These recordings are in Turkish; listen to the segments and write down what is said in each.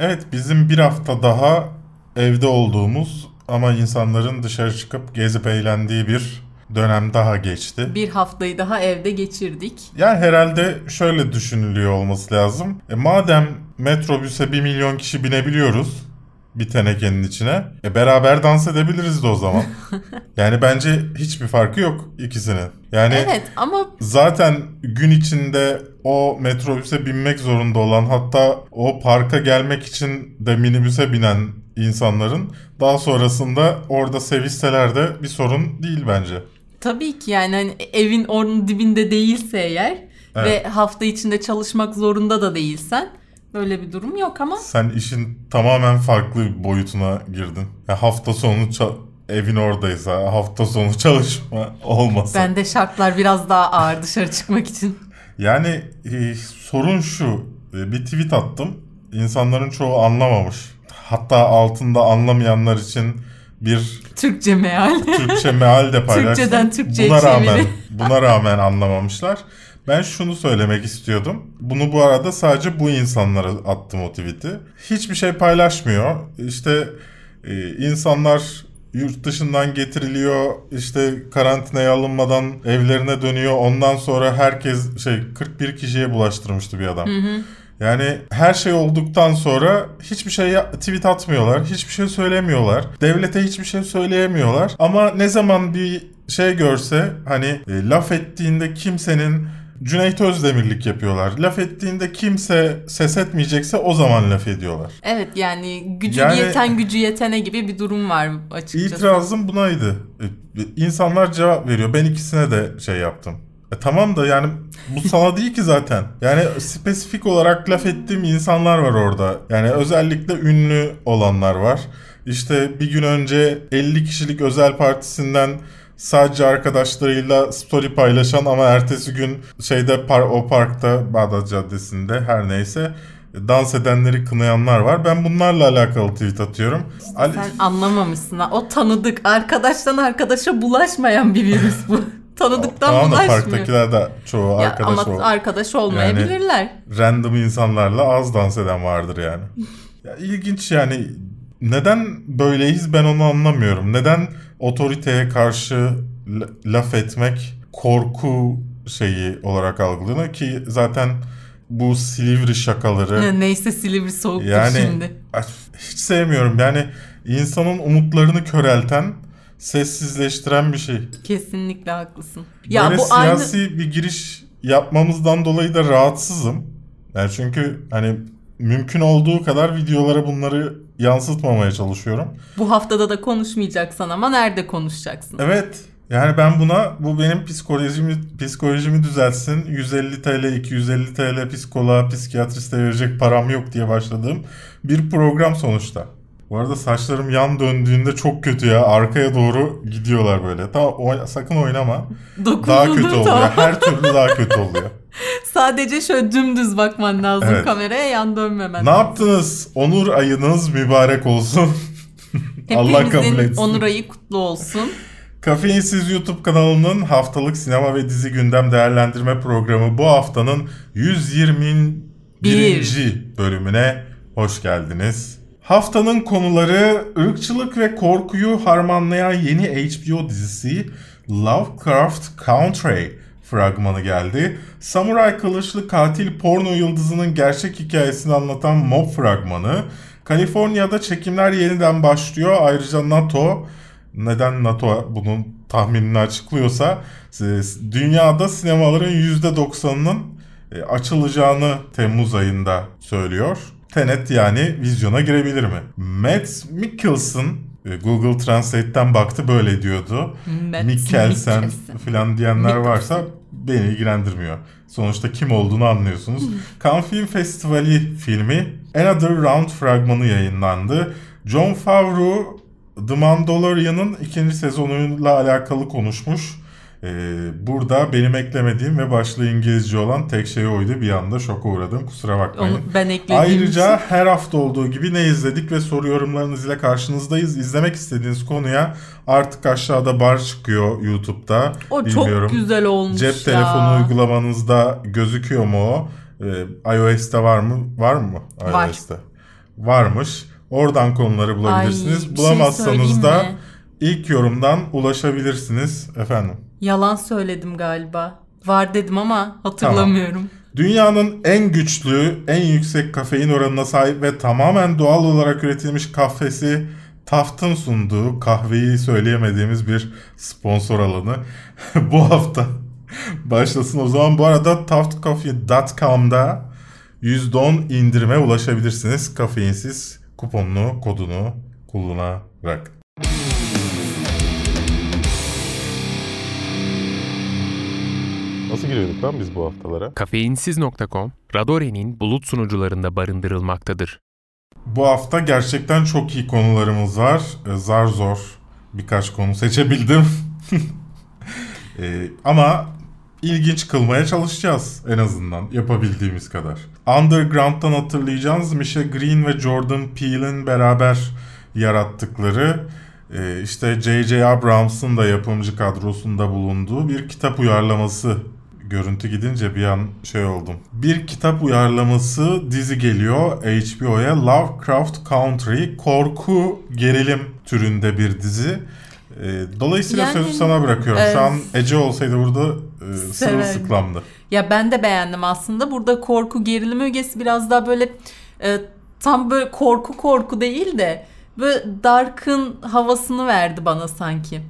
Evet bizim bir hafta daha evde olduğumuz ama insanların dışarı çıkıp gezip eğlendiği bir dönem daha geçti. Bir haftayı daha evde geçirdik. Yani herhalde şöyle düşünülüyor olması lazım. E madem metrobüse 1 milyon kişi binebiliyoruz bir tenekenin içine. E beraber dans edebiliriz de o zaman. yani bence hiçbir farkı yok ikisinin. Yani Evet ama zaten gün içinde o metrobüse binmek zorunda olan hatta o parka gelmek için de minibüse binen insanların daha sonrasında orada sevişseler de bir sorun değil bence. tabii ki yani hani evin onun dibinde değilse eğer Evet. ve hafta içinde çalışmak zorunda da değilsen böyle bir durum yok ama Sen işin tamamen farklı bir boyutuna girdin. Ya hafta sonu evin oradaysa hafta sonu çalışma olmasa. bende şartlar biraz daha ağır dışarı çıkmak için. Yani e, sorun şu. E, bir tweet attım. İnsanların çoğu anlamamış. Hatta altında anlamayanlar için bir Türkçe meal. Türkçe meal de paylaştım. Türkçeden Türkçe'ye buna rağmen, çeviri. buna rağmen anlamamışlar. Ben şunu söylemek istiyordum. Bunu bu arada sadece bu insanlara attım o tweet'i. Hiçbir şey paylaşmıyor. İşte e, insanlar yurt dışından getiriliyor. İşte karantinaya alınmadan evlerine dönüyor. Ondan sonra herkes şey 41 kişiye bulaştırmıştı bir adam. Yani her şey olduktan sonra hiçbir şey tweet atmıyorlar. Hiçbir şey söylemiyorlar. Devlete hiçbir şey söyleyemiyorlar. Ama ne zaman bir şey görse hani e, laf ettiğinde kimsenin Cüneyt Özdemirlik yapıyorlar. Laf ettiğinde kimse ses etmeyecekse o zaman laf ediyorlar. Evet yani gücü Yani- yeten gücü yetene gibi bir durum var açıkçası. İtirazım bunaydı. E, İnsanlar cevap veriyor. Ben ikisine de şey yaptım. E tamam da yani bu sana değil ki zaten. Yani spesifik olarak laf ettiğim insanlar var orada. Yani özellikle ünlü olanlar var. İşte bir gün önce 50 kişilik özel partisinden sadece arkadaşlarıyla story paylaşan ama ertesi gün şeyde par- o parkta Bağdat Caddesi'nde her neyse dans edenleri kınayanlar var. Ben bunlarla alakalı tweet atıyorum. Ali- Sen anlamamışsın ha. O tanıdık. Arkadaştan arkadaşa bulaşmayan bir virüs bu. Tanıdıktan tamam bulaşmıyor. parktakiler de çoğu Ya arkadaş ama o. arkadaş olmayabilirler. Random insanlarla az dans eden vardır yani. ya ilginç yani. Neden böyleyiz ben onu anlamıyorum. Neden otoriteye karşı la- laf etmek korku şeyi olarak algılanıyor ki zaten bu Silivri şakaları Ne- Neyse Silivri soğuktur yani şimdi. hiç sevmiyorum. Yani insanın umutlarını körelten, sessizleştiren bir şey. Kesinlikle haklısın. Ya Böyle bu siyasi aynı bir giriş yapmamızdan dolayı da rahatsızım. Yani çünkü hani mümkün olduğu kadar videolara bunları yansıtmamaya çalışıyorum. bu haftada da konuşmayacaksan ama nerede konuşacaksın? Evet. Yani ben buna bu benim psikolojimi psikolojimi düzeltsin. 150 TL, 250 TL psikoloğa, psikiyatriste verecek param yok diye başladığım bir program sonuçta. Bu arada saçlarım yan döndüğünde çok kötü ya. Arkaya doğru gidiyorlar böyle. Tamam oy- sakın oynama. Dokundun Daha kötü oluyor. tamam. Her türlü daha kötü oluyor. Sadece şöyle dümdüz bakman lazım Evet. kameraya yan dönmemen. Ne yaptınız? Onur ayınız mübarek olsun. Allah kabul etsin. onur ayı kutlu olsun. Kafeinsiz YouTube kanalının haftalık sinema ve dizi gündem değerlendirme programı bu haftanın 121. bölümüne hoş geldiniz. Haftanın konuları ırkçılık ve korkuyu harmanlayan yeni HBO dizisi Lovecraft Country fragmanı geldi. Samuray kılıçlı katil porno yıldızının gerçek hikayesini anlatan Mob fragmanı. Kaliforniya'da çekimler yeniden başlıyor. Ayrıca NATO neden NATO bunun tahminini açıklıyorsa e, dünyada sinemaların %90'ının e, açılacağını Temmuz ayında söylüyor. Tenet yani vizyona girebilir mi? Matt Mikkelsen e, Google Translate'ten baktı böyle diyordu. Matt Mikkelsen Mikkelsen. falan diyenler Mikkelsen. varsa beni ilgilendirmiyor. Sonuçta kim olduğunu anlıyorsunuz. Cannes Film Festivali filmi Another Round fragmanı yayınlandı. John Favreau The Mandalorian'ın ikinci sezonuyla alakalı konuşmuş. Ee, burada benim eklemediğim ve başlığı İngilizce olan tek şey oydu. Bir anda şoka uğradım. Kusura bakmayın. Onu ben eklediğim Ayrıca her hafta olduğu gibi ne izledik ve soru yorumlarınız ile karşınızdayız. İzlemek istediğiniz konuya artık aşağıda bar çıkıyor YouTube'da. o Bilmiyorum. çok güzel olmuş Cep ya. telefonu uygulamanızda gözüküyor mu o? Ee, iOS'te var mı? Var mı Var. iOS'te? varmış. Oradan konuları bulabilirsiniz. Ay, şey Bulamazsanız söyleyeyim da mi? ilk yorumdan ulaşabilirsiniz efendim. Yalan söyledim galiba. Var dedim ama hatırlamıyorum. Dünyanın en güçlü, en yüksek kafein oranına sahip ve tamamen doğal olarak üretilmiş kahvesi Taft'ın sunduğu kahveyi söyleyemediğimiz bir sponsor alanı. Bu hafta başlasın o zaman. Bu arada taftcoffee.com'da %10 indirime ulaşabilirsiniz. Kafeinsiz kuponunu, kodunu kullanarak. Nasıl giriyorduk lan biz bu haftalara? Kafeinsiz.com, Radore'nin bulut sunucularında barındırılmaktadır. Bu hafta gerçekten çok iyi konularımız var. Ee, Zar zor birkaç konu seçebildim. Ee, ama ilginç kılmaya çalışacağız en azından yapabildiğimiz kadar. Underground'dan hatırlayacağınız Misha Green ve Jordan Peele'in beraber yarattıkları e, işte J.J. Abrams'ın da yapımcı kadrosunda bulunduğu bir kitap uyarlaması görüntü gidince bir an şey oldum. Bir kitap uyarlaması dizi geliyor HBO'ya Lovecraft Country korku gerilim türünde bir dizi. Ee, dolayısıyla Yani, sözü sana bırakıyorum. e, Şu an Ece olsaydı burada e, sırılsıklamdı. Ya ben de beğendim aslında. Burada korku gerilim ögesi biraz daha böyle e, tam böyle korku korku değil de böyle Dark'ın havasını verdi bana sanki.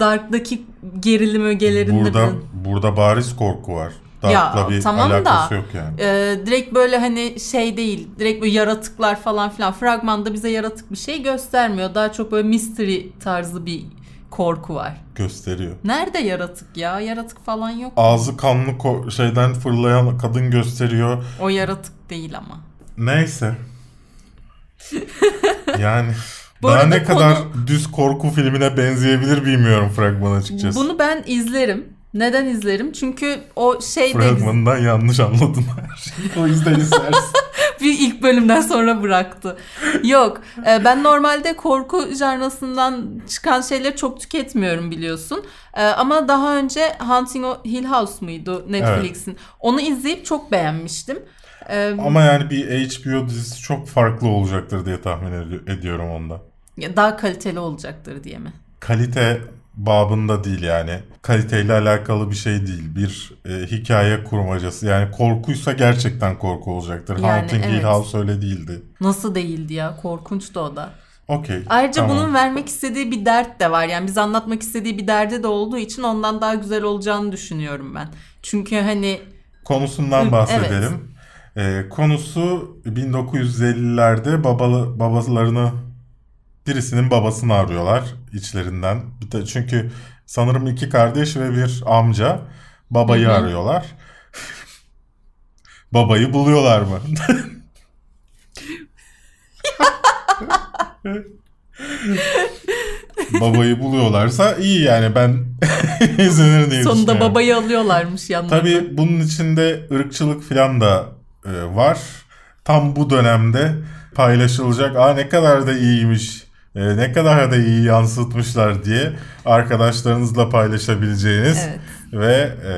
Dark'daki gerilim ögelerinde Burada böyle- burada bariz korku var. Dark'la Ya, bir tamam da, alakası yok yani. e, direkt böyle hani şey değil. Direkt böyle yaratıklar falan filan. Fragmanda bize yaratık bir şey göstermiyor. Daha çok böyle mystery tarzı bir korku var. Gösteriyor. Nerede yaratık ya? Yaratık falan yok. Ağzı kanlı ko- şeyden fırlayan kadın gösteriyor. O yaratık değil ama. Neyse. Yani Bu daha ne konu- kadar düz korku filmine benzeyebilir bilmiyorum fragman açıkçası. Bunu ben izlerim. Neden izlerim? Çünkü o şey de. Fragmanından yanlış anladın her şeyi. O yüzden izlersin. bir ilk bölümden sonra bıraktı. Yok. e, ben normalde korku janrasından çıkan şeyleri çok tüketmiyorum biliyorsun. E, Ama daha önce Hunting Hill House muydu Netflix'in? Onu izleyip çok beğenmiştim. E, Ama yani bir HBO dizisi çok farklı olacaktır diye tahmin ed- ediyorum onda. Daha kaliteli olacaktır diye mi? Kalite babında değil yani. Kaliteyle alakalı bir şey değil. Bir e, hikaye kurmacası. Yani korkuysa gerçekten korku olacaktır. Yani Haunting Hill evet. House öyle değildi. Nasıl değildi ya? Korkunçtu o da. Okey. Ayrıca tamam. bunun vermek istediği bir dert de var. Yani biz anlatmak istediği bir derdi de olduğu için ondan daha güzel olacağını düşünüyorum ben. Çünkü hani Konusundan bahsedelim. Ee, konusu 1950'lerde babalı, babalarını birisinin babasını arıyorlar içlerinden. Bir de çünkü sanırım iki kardeş ve bir amca babayı Hı hı. arıyorlar. Babayı buluyorlar mı? Babayı buluyorlarsa iyi yani ben izlenir diye sonunda babayı alıyorlarmış yanlarına. Tabii bunun içinde ırkçılık falan da e, var. Tam bu dönemde paylaşılacak. Aa ne kadar da iyiymiş. E, ne kadar da iyi yansıtmışlar diye arkadaşlarınızla paylaşabileceğiniz Evet. ve e,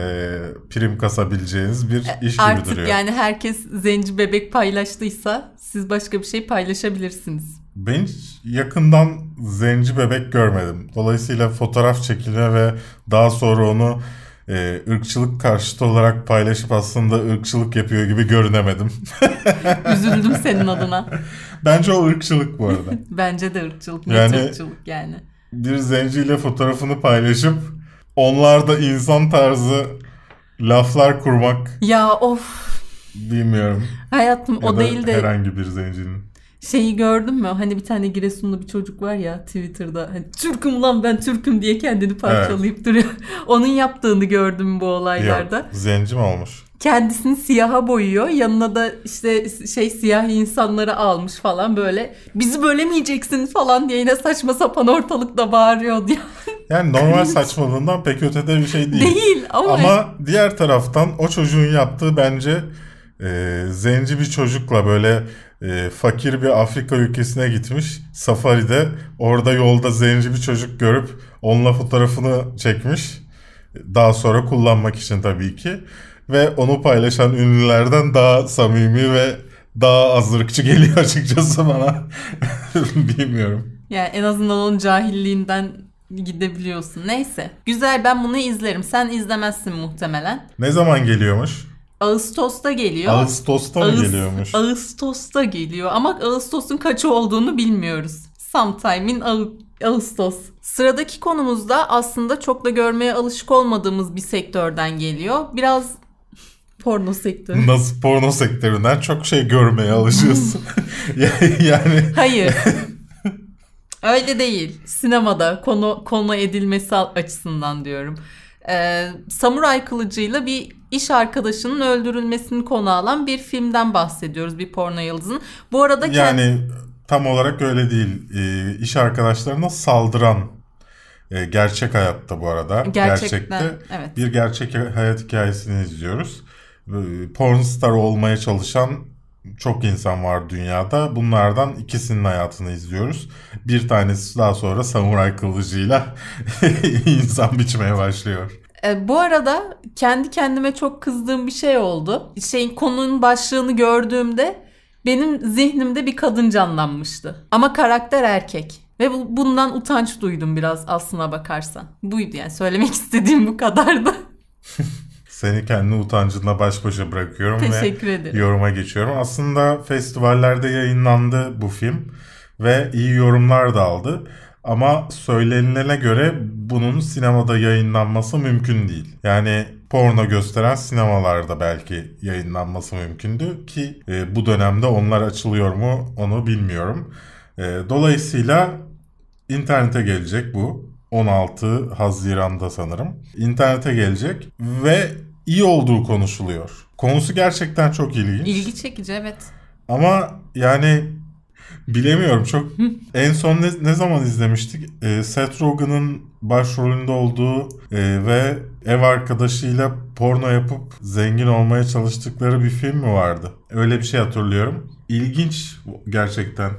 prim kasabileceğiniz bir iş gibi Artık duruyor. yani herkes zenci bebek paylaştıysa siz başka bir şey paylaşabilirsiniz. Ben hiç yakından zenci bebek görmedim. Dolayısıyla fotoğraf çekilme ve daha sonra onu e, ırkçılık karşıtı olarak paylaşıp aslında ırkçılık yapıyor gibi görünemedim. Üzüldüm senin adına. Bence o ırkçılık bu arada. Bence de ırkçılık, Yani- ırkçılık yani. Bir zenciyle fotoğrafını paylaşıp onlarda insan tarzı laflar kurmak Ya of bilmiyorum. hayatım Ya o da değil de herhangi bir zencinin. Şeyi gördün mü? Hani bir tane Giresunlu bir çocuk var ya Twitter'da. Hani Türk'üm lan ben Türk'üm diye kendini parçalayıp duruyor. Onun yaptığını gördüm bu olaylarda. Yok, zenci mi olmuş? kendisini siyaha boyuyor. Yanına da işte şey siyah insanları almış falan böyle. Bizi bölemeyeceksin falan diye yine saçma sapan ortalıkta bağırıyordu. ya. Yani normal saçmalığından pek ötede bir şey değil. Değil ama, Ama diğer taraftan o çocuğun yaptığı bence e, zenci bir çocukla böyle e, fakir bir Afrika ülkesine gitmiş. Safari'de orada yolda zenci bir çocuk görüp onunla fotoğrafını çekmiş. Daha sonra kullanmak için tabii ki. Ve onu paylaşan ünlülerden daha samimi ve daha az ırkçı geliyor açıkçası bana. Bilmiyorum. Yani en azından onun cahilliğinden gidebiliyorsun. Neyse. Güzel ben bunu izlerim. Sen izlemezsin muhtemelen. Ne zaman geliyormuş? Ağustos'ta geliyor. Ağustos'ta mı Ağus- geliyormuş? Ağustos'ta geliyor ama Ağustos'un kaçı olduğunu bilmiyoruz. Sometime in Ağ- Ağustos. Sıradaki konumuz da aslında çok da görmeye alışık olmadığımız bir sektörden geliyor. Biraz porno sektörü. Nasıl porno sektöründen çok şey görmeye alışıyorsun. yani Hayır. Öyle değil. Sinemada konu konu edilmesi açısından diyorum. Ee, samuray kılıcıyla bir iş arkadaşının öldürülmesini konu alan bir filmden bahsediyoruz. Bir porno yıldızının. Bu arada kend- yani tam olarak öyle değil. Ee, iş arkadaşlarına saldıran e, gerçek hayatta bu arada. Gerçekten, Gerçekte evet. bir gerçek hayat hikayesini izliyoruz. Ee, Pornstar olmaya çalışan çok insan var dünyada. Bunlardan ikisinin hayatını izliyoruz. Bir tanesi daha sonra samuray kılıcıyla insan biçmeye başlıyor. E, bu arada kendi kendime çok kızdığım bir şey oldu. Şeyin konunun başlığını gördüğümde benim zihnimde bir kadın canlanmıştı. Ama karakter erkek. Ve bu, bundan utanç duydum biraz aslına bakarsan. Buydu yani söylemek istediğim bu kadardı. Seni kendi utancınla baş başa bırakıyorum ve Teşekkür ederim. yoruma geçiyorum. Aslında festivallerde yayınlandı bu film ve iyi yorumlar da aldı. Ama söylenilene göre bunun sinemada yayınlanması mümkün değil. Yani porno gösteren sinemalarda belki yayınlanması mümkündü ki e, bu dönemde onlar açılıyor mu onu bilmiyorum. E, dolayısıyla internete gelecek bu. 16 Haziran'da sanırım. İnternete gelecek ve iyi olduğu konuşuluyor. Konusu gerçekten çok ilginç. İlgi çekici evet. Ama yani bilemiyorum çok en son ne, ne zaman izlemiştik? Ee, Seth Rogen'ın başrolünde olduğu e, ve ev arkadaşıyla porno yapıp zengin olmaya çalıştıkları bir film mi vardı? Öyle bir şey hatırlıyorum. İlginç gerçekten.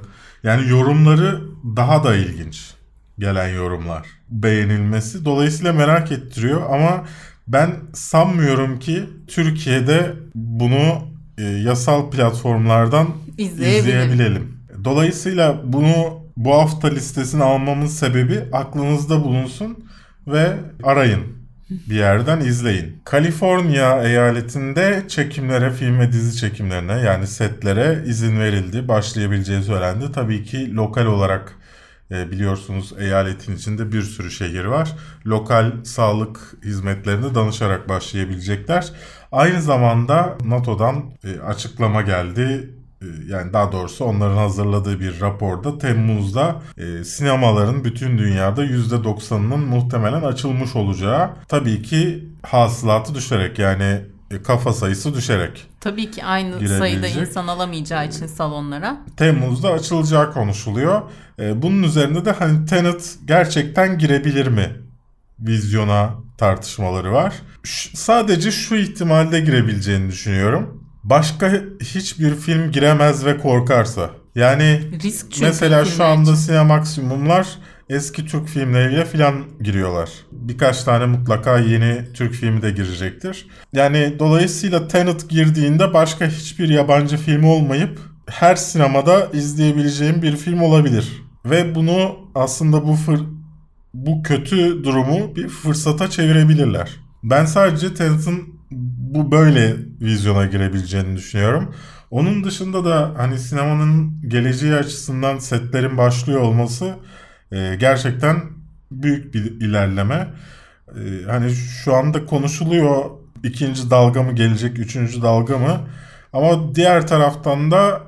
Yani yorumları daha da ilginç gelen yorumlar. Beğenilmesi dolayısıyla merak ettiriyor ama ben sanmıyorum ki Türkiye'de bunu e, yasal platformlardan izleyebilelim. Dolayısıyla bunu bu hafta listesine almamın sebebi aklınızda bulunsun ve arayın. Bir yerden izleyin. Kaliforniya eyaletinde çekimlere, film ve dizi çekimlerine yani setlere izin verildi. Başlayabileceği söylendi. Tabii ki lokal olarak e, biliyorsunuz eyaletin içinde bir sürü şehir var. Lokal sağlık hizmetlerine danışarak başlayabilecekler. Aynı zamanda NATO'dan e, açıklama geldi. E, Yani daha doğrusu onların hazırladığı bir raporda Temmuz'da e, sinemaların bütün dünyada %90'ının muhtemelen açılmış olacağı tabii ki hasılatı düşerek yani kafa sayısı düşerek Tabii ki aynı sayıda insan alamayacağı için salonlara. Temmuz'da açılacağı konuşuluyor. Ee, bunun üzerinde de hani Tenet gerçekten girebilir mi vizyona tartışmaları var. Sadece şu ihtimalde girebileceğini düşünüyorum. Başka hiçbir film giremez ve korkarsa. Yani Risk mesela şu anda için. Sinemaksimumlar eski Türk filmleriyle filan giriyorlar. Birkaç tane mutlaka yeni Türk filmi de girecektir. Yani dolayısıyla Tenet girdiğinde başka hiçbir yabancı film olmayıp her sinemada izleyebileceğim bir film olabilir. Ve bunu aslında bu fır, bu kötü durumu bir fırsata çevirebilirler. Ben sadece Tenet'in bu böyle vizyona girebileceğini düşünüyorum. Onun dışında da hani sinemanın geleceği açısından setlerin başlıyor olması e, gerçekten büyük bir ilerleme. E, hani şu anda konuşuluyor ikinci dalga mı gelecek, üçüncü dalga mı? Ama diğer taraftan da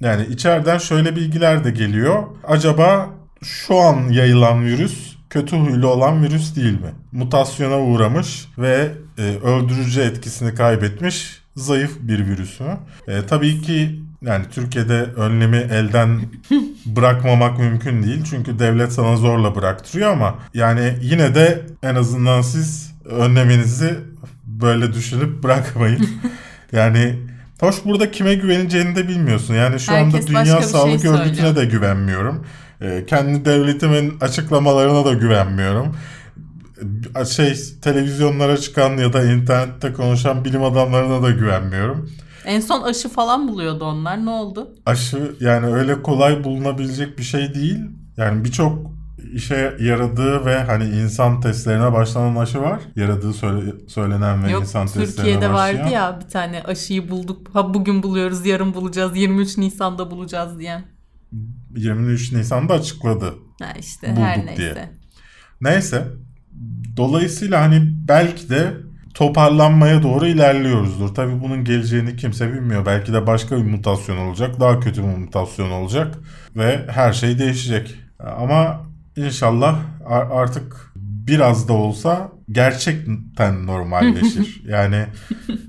yani içeriden şöyle bilgiler de geliyor. Acaba şu an yayılan virüs kötü huylu olan virüs değil mi? Mutasyona uğramış ve e, öldürücü etkisini kaybetmiş zayıf bir virüs mü? E, tabii ki yani Türkiye'de önlemi elden bırakmamak mümkün değil. Çünkü devlet sana zorla bıraktırıyor ama yani yine de en azından siz önleminizi böyle düşünüp bırakmayın. yani hoş burada kime güveneceğini de bilmiyorsun. Yani şu Herkes anda Dünya şey Sağlık Örgütü'ne söylüyor. de güvenmiyorum. Ee, kendi devletimin açıklamalarına da güvenmiyorum. Şey televizyonlara çıkan ya da internette konuşan bilim adamlarına da güvenmiyorum. En son aşı falan buluyordu onlar. Ne oldu? Aşı yani öyle kolay bulunabilecek bir şey değil. Yani birçok işe yaradığı ve hani insan testlerine başlanan aşı var. Yaradığı söyle, söylenen ve Yok insan testlerine Türkiye'de başlayan. vardı ya bir tane aşıyı bulduk. Ha bugün buluyoruz, yarın bulacağız, 23 Nisan'da bulacağız diyen. 23 Nisan'da açıkladı. Ha işte Bulduk her neyse. diye. Neyse. Dolayısıyla hani belki de toparlanmaya doğru ilerliyoruzdur. Tabii bunun geleceğini kimse bilmiyor. Belki de başka bir mutasyon olacak. Daha kötü bir mutasyon olacak. Ve her şey değişecek. Ama inşallah artık biraz da olsa gerçekten normalleşir. yani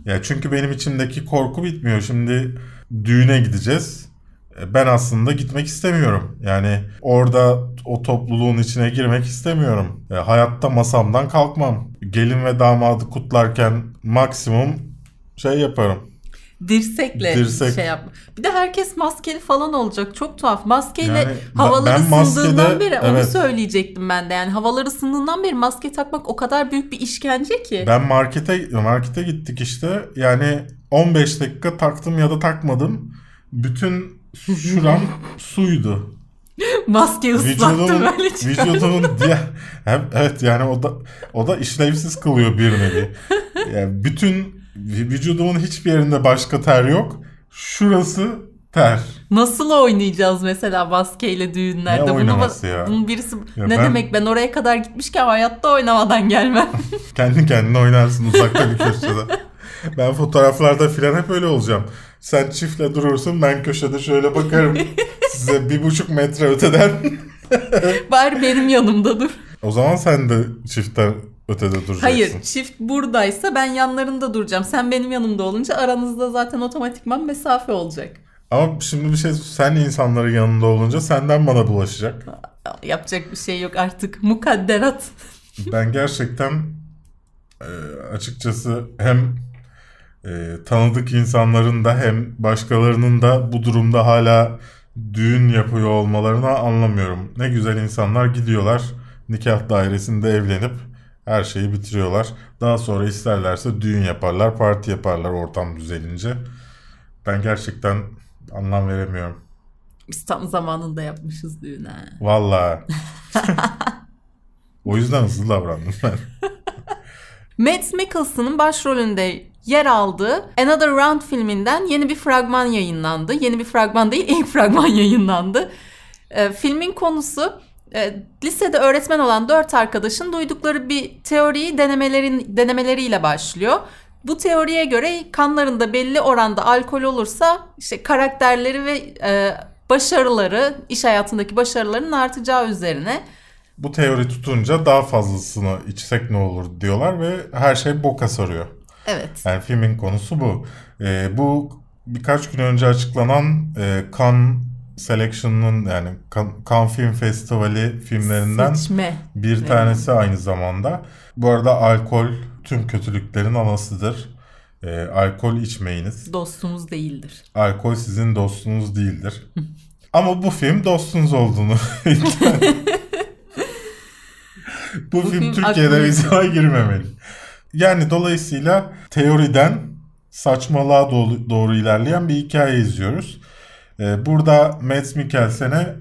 ya çünkü benim içimdeki korku bitmiyor. Şimdi düğüne gideceğiz. E, Ben aslında gitmek istemiyorum. Yani orada o topluluğun içine girmek istemiyorum. E, hayatta masamdan kalkmam. Gelin ve damadı kutlarken maksimum şey yaparım. Dirsekle Dirsek. şey yapma. Bir de herkes maskeli falan olacak. Çok tuhaf. Maskeyle Yani havalar ısındığından beri onu evet. söyleyecektim ben de. Yani havalar ısındığından beri maske takmak o kadar büyük bir işkence ki. Ben markete markete gittik işte. Yani 15 dakika taktım ya da takmadım. Bütün şuram suydu. Maske ıslattı böylece. vücudumun diğer hem, evet yani o da o da işlevsiz kılıyor bir nevi. Yani bütün vü- vücudumun hiçbir yerinde başka ter yok. Şurası ter. Nasıl oynayacağız mesela maskeyle düğünlerde? Ne Bunu- ya? Bunun birisi Ya ne ben- demek ben oraya kadar gitmişken hayatta oynamadan gelmem. Kendi kendine oynarsın uzakta bir köşede. Ben fotoğraflarda filan hep öyle olacağım. Sen çiftle durursun ben köşede şöyle bakarım. Size bir buçuk metre öteden. Bari benim yanımda dur. O zaman sen de çiftten ötede duracaksın. Hayır çift buradaysa ben yanlarında duracağım. Sen benim yanımda olunca aranızda zaten otomatikman mesafe olacak. Ama şimdi bir şey sen insanların yanında olunca senden bana bulaşacak. Yapacak bir şey yok artık. Mukadderat. Ben gerçekten e, açıkçası hem e, tanıdık insanların da hem başkalarının da bu durumda hala düğün yapıyor olmalarını anlamıyorum. Ne güzel insanlar gidiyorlar nikah dairesinde evlenip her şeyi bitiriyorlar. Daha sonra isterlerse düğün yaparlar, parti yaparlar ortam düzelince. Ben gerçekten anlam veremiyorum. Biz tam zamanında yapmışız düğün ha. Vallahi. o yüzden hızlı davrandım ben. Mads Mikkelsen'ın başrolünde yer aldığı Another Round filminden yeni bir fragman yayınlandı. Yeni bir fragman değil, ilk fragman yayınlandı. Ee, filmin konusu e, lisede öğretmen olan dört arkadaşın duydukları bir teoriyi denemelerin denemeleriyle başlıyor. Bu teoriye göre kanlarında belli oranda alkol olursa işte karakterleri ve e, başarıları, iş hayatındaki başarılarının artacağı üzerine Bu teori tutunca daha fazlasını içsek ne olur diyorlar ve her şey boka sarıyor. evet Yani filmin konusu bu. Ee, bu birkaç gün önce açıklanan e, Cannes Selection'ın yani Cannes Film Festivali filmlerinden seçme. bir tanesi aynı zamanda. Bu arada alkol tüm kötülüklerin anasıdır. Ee, alkol içmeyiniz. dostumuz değildir. Alkol sizin dostunuz değildir. Ama bu film dostunuz olduğunu bu, film, film Türkiye'de vizyona girmemeli. Yani dolayısıyla teoriden saçmalığa doğru, doğru ilerleyen bir hikaye izliyoruz. Ee, burada Mads Mikkelsen'e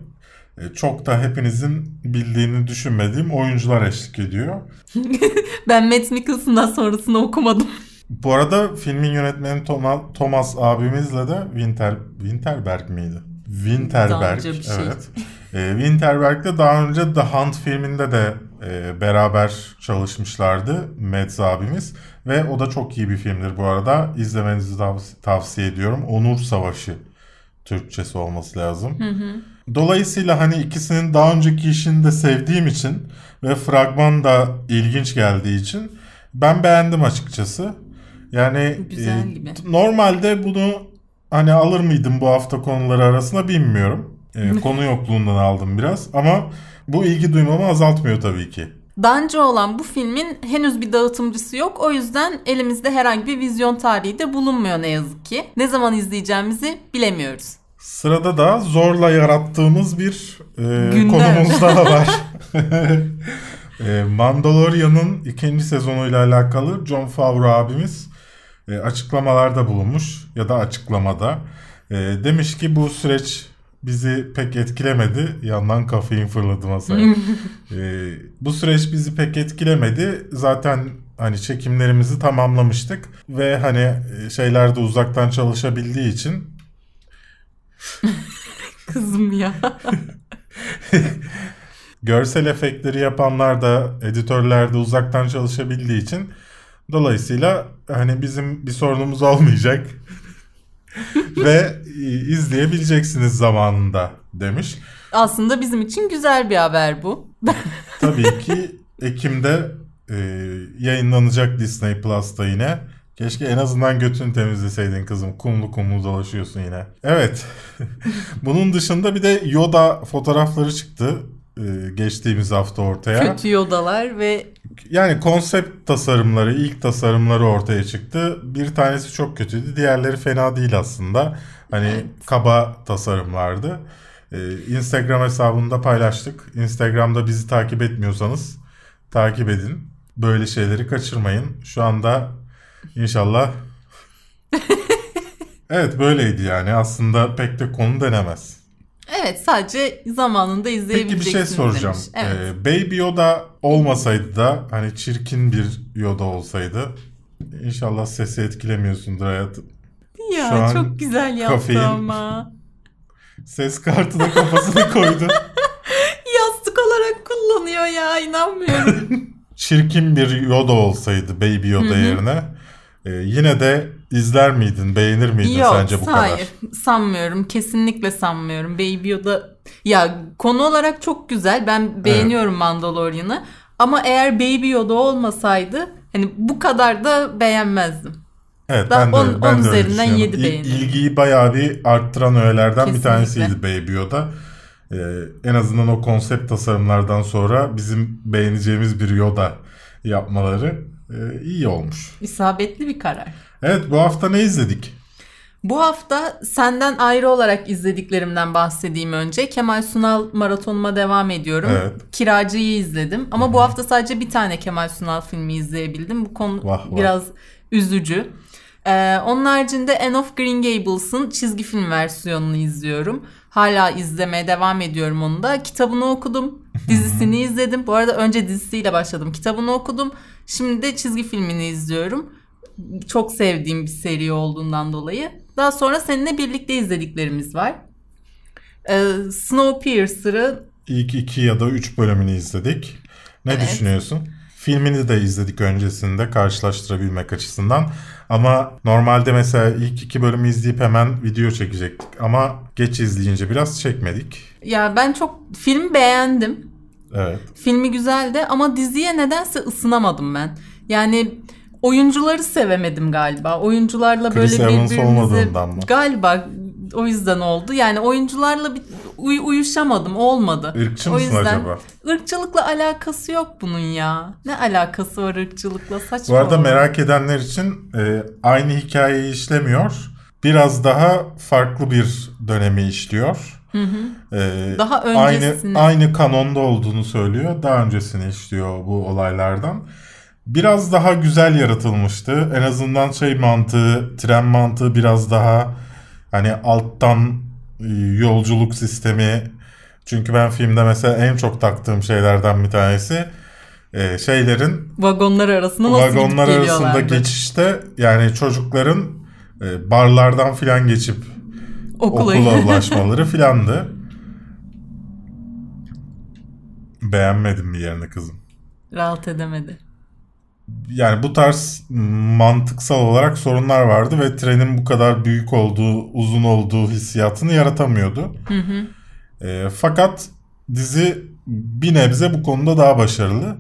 e, çok da hepinizin bildiğini düşünmediğim oyuncular eşlik ediyor. Ben Matt Mikkelsen'dan sonrasını okumadım. Bu arada filmin yönetmeni Thomas abimizle de Winter Winterberg miydi? Winterberg. Şey. Evet. Ee, Winterberg'de daha önce The Hunt filminde de e, beraber çalışmışlardı Mads abimiz ve o da çok iyi bir filmdir bu arada. İzlemenizi tav- tavsiye ediyorum. Onur Savaşı Türkçesi olması lazım. Dolayısıyla hani ikisinin daha önceki işini de sevdiğim için ve fragman da ilginç geldiği için ben beğendim açıkçası. Yani Güzel e, gibi. normalde bunu hani alır mıydım bu hafta konuları arasında bilmiyorum. E, konu yokluğundan aldım biraz ama bu ilgi duymamı azaltmıyor tabii ki. Daha önce olan bu filmin henüz bir dağıtımcısı yok. O yüzden elimizde herhangi bir vizyon tarihi de bulunmuyor ne yazık ki. Ne zaman izleyeceğimizi bilemiyoruz. Sırada da zorla yarattığımız bir e, Gündem. konumuz daha var. e, Mandalorian'ın ikinci sezonuyla alakalı John Favreau abimiz e, açıklamalarda bulunmuş ya da açıklamada. E, demiş ki bu süreç bizi pek etkilemedi. Yandan kafein fırladı masaya. e, bu süreç bizi pek etkilemedi. Zaten hani çekimlerimizi tamamlamıştık ve hani şeyler de uzaktan çalışabildiği için Kızım ya. görsel efektleri yapanlar da editörler de uzaktan çalışabildiği için dolayısıyla hani bizim bir sorunumuz olmayacak ve e, izleyebileceksiniz zamanında demiş. Aslında bizim için güzel bir haber bu. Tabii ki Ekim'de e, yayınlanacak Disney Plus'ta yine. Keşke en azından götünü temizleseydin kızım. Kumlu kumlu dolaşıyorsun yine. Evet. Bunun dışında bir de Yoda fotoğrafları çıktı geçtiğimiz hafta ortaya. Kötü yodalar ve Yani konsept tasarımları, ilk tasarımları ortaya çıktı. Bir tanesi çok kötüydü. Diğerleri fena değil aslında. Hani Evet. kaba tasarımlardı. Ee, Instagram hesabında paylaştık. Instagram'da bizi takip etmiyorsanız takip edin. Böyle şeyleri kaçırmayın. Şu anda inşallah Evet böyleydi yani. Aslında pek de konu denemez. Evet sadece zamanında Peki bir izleyebileceksiniz şey soracağım. demiş. Evet. Ee, Baby Yoda olmasaydı da hani çirkin bir Yoda olsaydı inşallah sesi etkilemiyorsundur hayatım. ya şu çok güzel yaptı kafein- ama. Ses kartına kafasını koydu. Yastık olarak kullanıyor ya inanmıyorum. Çirkin bir Yoda olsaydı Baby Yoda yerine e, yine de izler miydin, beğenir miydin Yok sence bu hayır kadar? sanmıyorum kesinlikle sanmıyorum. Baby Yoda ya konu olarak çok güzel ben beğeniyorum Mandalorian'ı ama eğer Baby Yoda olmasaydı hani bu kadar da beğenmezdim. Evet Ben ben, de, on- ben on de üzerinden düşünüyorum. yedi İl- beğenirim. İlgiyi bayağı bir arttıran öğelerden bir Kesinlikle. tanesiydi Baby Yoda. Ee, en azından o konsept tasarımlardan sonra bizim beğeneceğimiz bir Yoda yapmaları e, iyi olmuş. İsabetli bir karar. Evet bu hafta ne izledik? Bu hafta senden ayrı olarak izlediklerimden bahsedeyim önce. Kemal Sunal maratonuma devam ediyorum. Evet. Kiracı'yı izledim. Ama bu hafta sadece bir tane Kemal Sunal filmi izleyebildim. Bu konu Vah vah. biraz üzücü. Ee, onun haricinde Anne of Green Gables'ın çizgi film versiyonunu izliyorum. Hala izlemeye devam ediyorum onu da. Kitabını okudum. Dizisini izledim. Bu arada önce dizisiyle başladım. Kitabını okudum. Şimdi de çizgi filmini izliyorum. Çok sevdiğim bir seri olduğundan dolayı. Daha sonra seninle birlikte izlediklerimiz var. Ee, Snowpiercer'ı İlk iki ya da üç bölümünü izledik. Ne Evet. düşünüyorsun? Filmini de izledik öncesinde karşılaştırabilmek açısından. Ama normalde mesela ilk iki bölümü izleyip hemen video çekecektik. Ama geç izleyince biraz çekmedik. ya ben çok film beğendim. Evet. Filmi güzeldi ama diziye nedense ısınamadım ben. Yani oyuncuları sevemedim galiba. Oyuncularla böyle Chris Evans birbirimizi galiba o yüzden oldu. Yani oyuncularla bir uy- uyuşamadım. Olmadı. Irkçı o mısın yüzden acaba? ırkçılıkla alakası yok bunun ya. Ne alakası var ırkçılıkla saçma. Bu arada oldu. merak edenler için e, aynı hikayeyi işlemiyor. Biraz daha farklı bir dönemi işliyor. E, Daha aynı öncesini. aynı kanonda olduğunu söylüyor. Daha öncesini işliyor bu olaylardan. Biraz daha güzel yaratılmıştı. En azından şey mantığı, tren mantığı biraz daha hani alttan e, yolculuk sistemi. Çünkü ben filmde mesela en çok taktığım şeylerden bir tanesi e, şeylerin Vagonlar arasında nasıl vagonlar arasında geçişte yani çocukların e, barlardan filan geçip Okula. okula ulaşmaları filandı. Beğenmedim bir yerini kızım. Rahat edemedi. Yani bu tarz mantıksal olarak sorunlar vardı ve trenin bu kadar büyük olduğu, uzun olduğu hissiyatını yaratamıyordu. E, fakat dizi bir nebze bu konuda daha başarılı.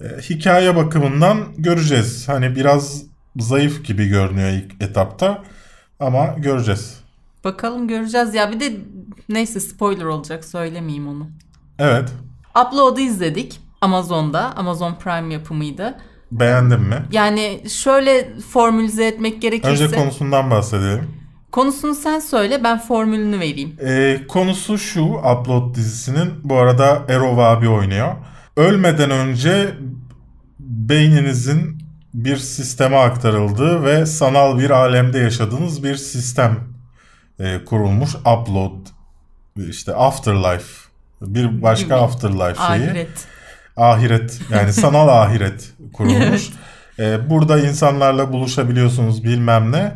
E, hikaye bakımından göreceğiz. Hani biraz zayıf gibi görünüyor ilk etapta ama göreceğiz. Bakalım göreceğiz ya. Bir de neyse spoiler olacak söylemeyeyim onu. Evet. Upload'u izledik Amazon'da. Amazon Prime yapımıydı. Beğendin mi? Yani şöyle formülize etmek gerekirse. Önce konusundan bahsedelim. konusunu sen söyle ben formülünü vereyim. Ee, konusu şu Upload dizisinin bu arada Erol abi oynuyor. Ölmeden önce beyninizin bir sisteme aktarıldığı ve sanal bir alemde yaşadığınız bir sistem e, kurulmuş. Upload, işte Afterlife, bir başka Gibi. Afterlife şeyi. Ahiret. Ahiret yani sanal ahiret kurulmuş. Ee, burada insanlarla buluşabiliyorsunuz bilmem ne.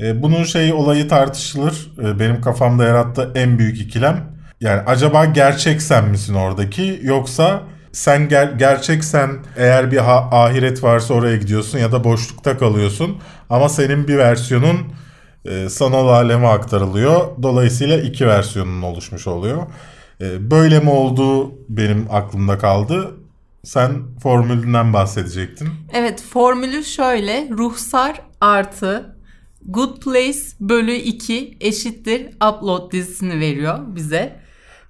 Ee, bunun şey olayı tartışılır. Ee, benim kafamda yarattığı en büyük ikilem. Yani acaba gerçek sen misin oradaki yoksa sen ger- gerçeksen eğer bir ha- ahiret varsa oraya gidiyorsun ya da boşlukta kalıyorsun. Ama senin bir versiyonun e, sanal aleme aktarılıyor. Dolayısıyla iki versiyonun oluşmuş oluyor. E, böyle mi olduğu benim aklımda kaldı. Sen formülünden bahsedecektin. Evet formülü şöyle. Ruhsar artı Good Place bölü 2 eşittir upload dizisini veriyor bize.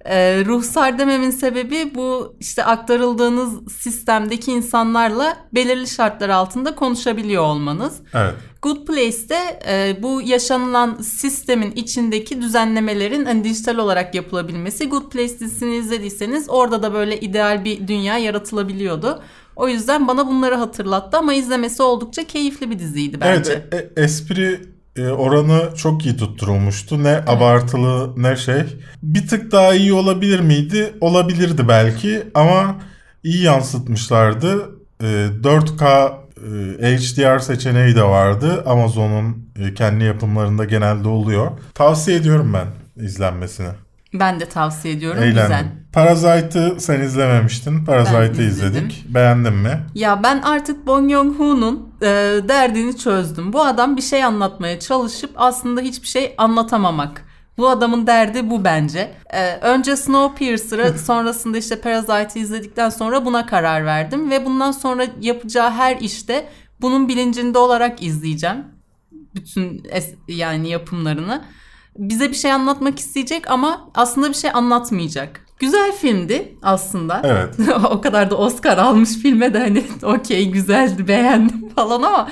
Ee, ruhsar dememin sebebi bu işte aktarıldığınız sistemdeki insanlarla belirli şartlar altında konuşabiliyor olmanız. Evet. Good Place'te e, bu yaşanılan sistemin içindeki düzenlemelerin hani dijital olarak yapılabilmesi. Good Place dizisini izlediyseniz orada da böyle ideal bir dünya yaratılabiliyordu. O yüzden bana bunları hatırlattı ama izlemesi oldukça keyifli bir diziydi bence. Evet, e- espri e, oranı çok iyi tutturulmuştu. Ne abartılı ne şey. Bir tık daha iyi olabilir miydi? Olabilirdi belki ama iyi yansıtmışlardı. E, 4K e, HDR seçeneği de vardı. Amazon'un e, kendi yapımlarında genelde oluyor. Tavsiye ediyorum ben izlenmesini. Ben de tavsiye ediyorum. Eğlendim. Güzel. Parasite'ı sen izlememiştin. Parasite'ı izledik. Beğendin mi? Ya ben artık Bong Joon-ho'nun e, derdini çözdüm. Bu adam bir şey anlatmaya çalışıp aslında hiçbir şey anlatamamak. Bu adamın derdi bu bence. E, önce Snowpiercer'ı sonrasında işte Parasite'ı izledikten sonra buna karar verdim. Ve bundan sonra yapacağı her işte bunun bilincinde olarak izleyeceğim. Bütün es- yani yapımlarını. Bize bir şey anlatmak isteyecek ama aslında bir şey anlatmayacak. Güzel filmdi aslında. Evet. o kadar da Oscar almış filme de hani okey güzeldi beğendim falan ama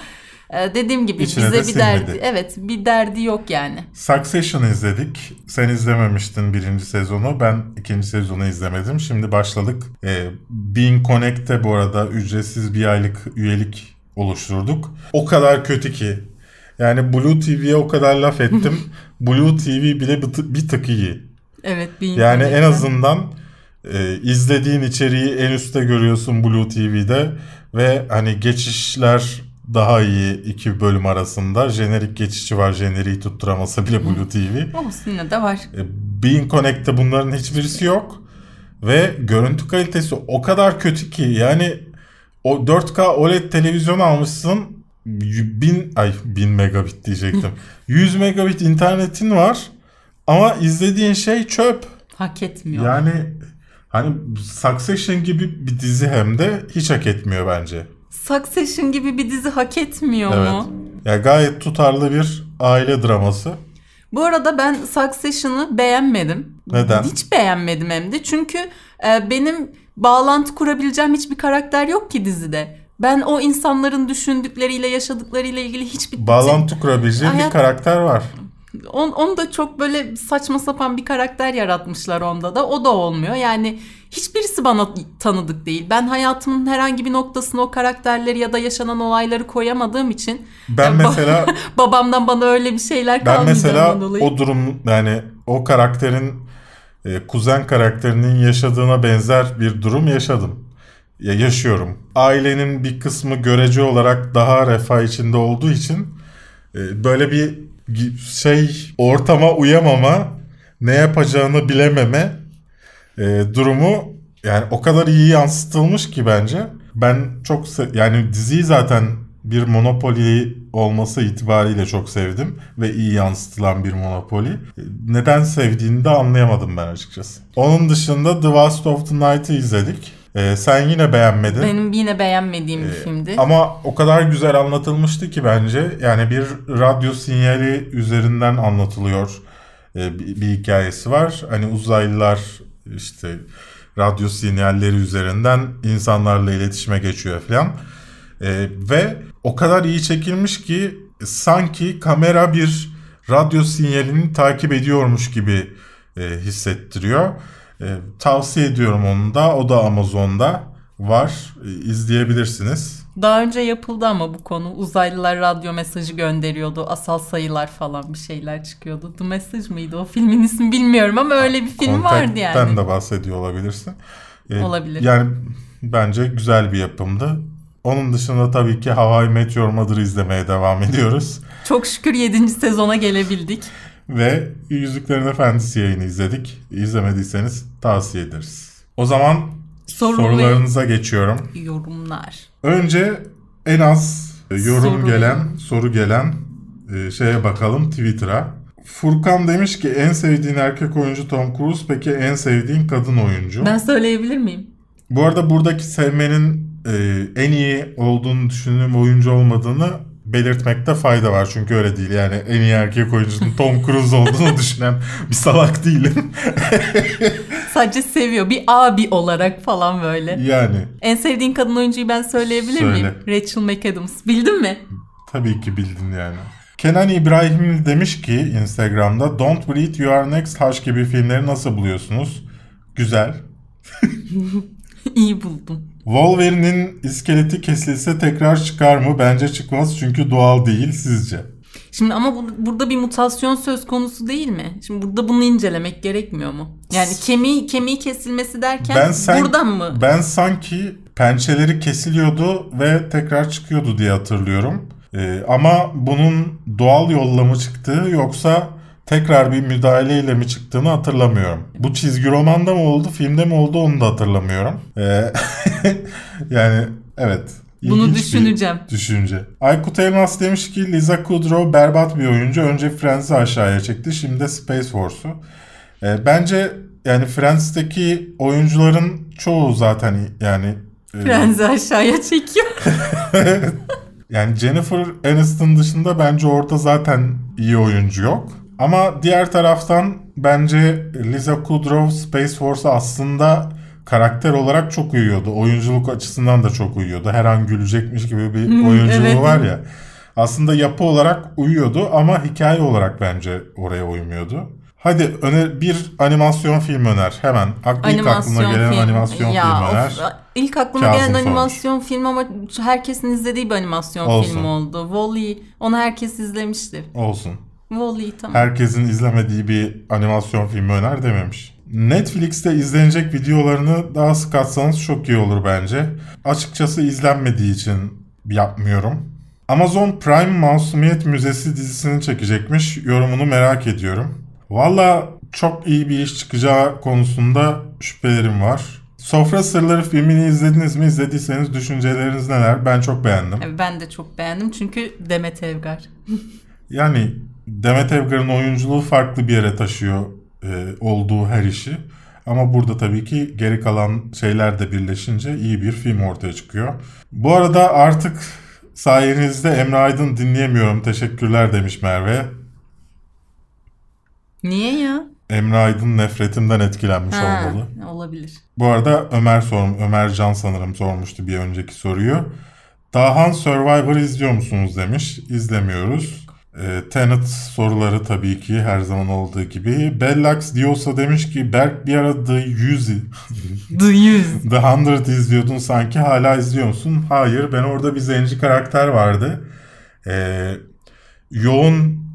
e, dediğim gibi İçine de bize bir sinmedi. derdi evet bir derdi yok yani. Succession izledik. Sen izlememiştin birinci sezonu. Ben ikinci sezonu izlemedim. Şimdi başladık. Ee, Being Connect'te bu arada ücretsiz bir aylık üyelik oluşturduk. O kadar kötü ki. Yani Blue TV'ye o kadar laf ettim. Blue TV bile bir tık, iyi. Evet bir Yani en azından e, izlediğin içeriği en üstte görüyorsun Blue TV'de ve hani geçişler daha iyi iki bölüm arasında. Jenerik geçişi var. Jeneriği tutturamasa bile Blue TV. olsun yine de var. E, Being Connect'te bunların hiçbirisi yok. Ve görüntü kalitesi o kadar kötü ki yani o 4K OLED televizyon almışsın bin ay bin megabit diyecektim. 100 megabit internetin var ama izlediğin şey çöp. Hak etmiyor. Yani hani Succession gibi bir dizi hem de hiç hak etmiyor bence. Succession gibi bir dizi hak etmiyor Evet. mu? Ya gayet tutarlı bir aile draması. Bu arada ben Succession'ı beğenmedim. Neden? Hiç beğenmedim hem de. Çünkü e, benim bağlantı kurabileceğim hiçbir karakter yok ki dizide. Ben o insanların düşündükleriyle, yaşadıklarıyla ilgili hiçbir... Bağlantı kurabileceğin bir karakter var. On, onu da çok böyle saçma sapan bir karakter yaratmışlar onda da. O da olmuyor. Yani hiçbirisi bana tanıdık değil. Ben hayatımın herhangi bir noktasına o karakterleri ya da yaşanan olayları koyamadığım için Ben Ya ba- mesela babamdan bana öyle bir şeyler ben mesela dolayı. o durum yani o karakterin e, kuzen karakterinin yaşadığına benzer bir durum yaşadım. Ya yaşıyorum. Ailenin bir kısmı görece olarak daha refah içinde olduğu için e, böyle bir şey ortama uyamama, ne yapacağını bilememe e, durumu yani o kadar iyi yansıtılmış ki bence. Ben çok yani diziyi zaten bir Monopoly olması itibariyle çok sevdim ve iyi yansıtılan bir Monopoly. E, Neden sevdiğini de anlayamadım ben açıkçası. Onun dışında The Last of the Night'ı izledik. E, sen yine beğenmedin. Benim yine beğenmediğim bir Ee, filmdi. Ama o kadar güzel anlatılmıştı ki bence. Yani bir radyo sinyali üzerinden anlatılıyor. Ee, bir, bir hikayesi var. Hani uzaylılar işte radyo sinyalleri üzerinden insanlarla iletişime geçiyor falan. Ee, ve o kadar iyi çekilmiş ki sanki kamera bir radyo sinyalini takip ediyormuş gibi e, hissettiriyor. E, tavsiye ediyorum onu da. O da Amazon'da. var. E, izleyebilirsiniz. Daha önce yapıldı ama bu konu. Uzaylılar radyo mesajı gönderiyordu. Asal sayılar falan bir şeyler çıkıyordu. The Message mıydı o filmin ismi bilmiyorum ama öyle bir film vardı yani. Contact'ten de bahsediyor olabilirsin. E, Olabilir. Yani bence güzel bir yapımdı. Onun dışında tabii ki Hawaii Meteor Mother'ı izlemeye devam ediyoruz. Çok şükür 7. sezona gelebildik. Ve Yüzüklerin Efendisi yayını izledik. İzlemediyseniz tavsiye ederiz. O zaman Soru sorularınıza geçiyorum. Yorumlar. Önce en az yorum Soru. gelen, soru gelen e, şeye bakalım Twitter'a. Furkan demiş ki en sevdiğin erkek oyuncu Tom Cruise peki en sevdiğin kadın oyuncu? Ben söyleyebilir miyim? Bu arada buradaki sevmenin e, en iyi olduğunu düşündüğüm oyuncu olmadığını belirtmekte fayda var. Çünkü öyle değil. Yani en iyi erkek oyuncunun Tom Cruise olduğunu düşünen bir salak değilim. Sadece seviyor. Bir abi olarak falan böyle. yani En sevdiğin kadın oyuncuyu ben söyleyebilir Söyle. miyim? Rachel McAdams. Bildin mi? tabii ki bildin yani. Kenan İbrahim demiş ki Instagram'da Don't Breathe You Are Next Hush gibi filmleri nasıl buluyorsunuz? Güzel. İyi buldum. Wolverine'in iskeleti kesilse tekrar çıkar mı? Bence çıkmaz çünkü doğal değil sizce. Şimdi ama bu- burada bir mutasyon söz konusu değil mi? Şimdi burada bunu incelemek gerekmiyor mu? Yani kemiği kemiği kesilmesi derken Ben sen- buradan mı? Ben sanki pençeleri kesiliyordu ve tekrar çıkıyordu diye hatırlıyorum. Ee, ama bunun doğal yolla mı çıktığı yoksa tekrar bir müdahaleyle mi çıktığını hatırlamıyorum. Bu çizgi romanda mı oldu, filmde mi oldu onu da hatırlamıyorum. Ee, yani evet. Bunu ilginç düşüneceğim. Düşünce. Aykut Elmas demiş ki Liza Kudrow berbat bir oyuncu. Önce Friends'i aşağıya çekti. Şimdi de Space Force'u. Ee, bence yani Friends'teki oyuncuların çoğu zaten yani e, aşağıya çekiyor. yani Jennifer Aniston dışında bence orada zaten iyi oyuncu yok. Ama diğer taraftan bence Liza Kudrow Space Force'a aslında karakter olarak çok uyuyordu. Oyunculuk açısından da çok uyuyordu. Her an gülecekmiş gibi bir Hmm, oyunculuğu evet. var ya. Aslında yapı olarak uyuyordu ama hikaye olarak bence oraya uymuyordu. Hadi öner bir animasyon film öner hemen. Ak- ilk aklına gelen animasyon ya, film of, öner. İlk aklıma Kazım gelen sormuş. animasyon film ama herkesin izlediği bir animasyon Olsun. film oldu. Wall-E. Onu herkes izlemiştir. Olsun. Wall-E tamam. herkesin izlemediği bir animasyon filmi öner dememiş. Netflix'te izlenecek videolarını daha sık atsanız çok iyi olur bence. Açıkçası izlenmediği için yapmıyorum. Amazon Prime Masumiyet Müzesi dizisini çekecekmiş. Yorumunu merak ediyorum. Valla çok iyi bir iş çıkacağı konusunda şüphelerim var. Sofra Sırları filmini izlediniz mi? İzlediyseniz düşünceleriniz neler? Ben çok beğendim. Ben de çok beğendim çünkü Demet Evgar. Yani Demet Evgar'ın oyunculuğu farklı bir yere taşıyor e, olduğu her işi. Ama burada tabii ki geri kalan şeyler de birleşince iyi bir film ortaya çıkıyor. Bu arada artık sayenizde Emre Aydın dinleyemiyorum. Teşekkürler demiş Merve. Niye ya? Emre Aydın nefretimden etkilenmiş Ha, olmalı. olabilir. Bu arada Ömer sorum, Ömer Can sanırım sormuştu bir önceki soruyu. Dahan Survivor'ı izliyor musunuz demiş. İzlemiyoruz. E, Tenet soruları tabii ki her zaman olduğu gibi. Bellax diyorsa demiş ki Berk bir ara The 100, The Yüz. The 100 izliyordun sanki hala izliyor musun? Hayır ben orada bir zenci karakter vardı. E, yoğun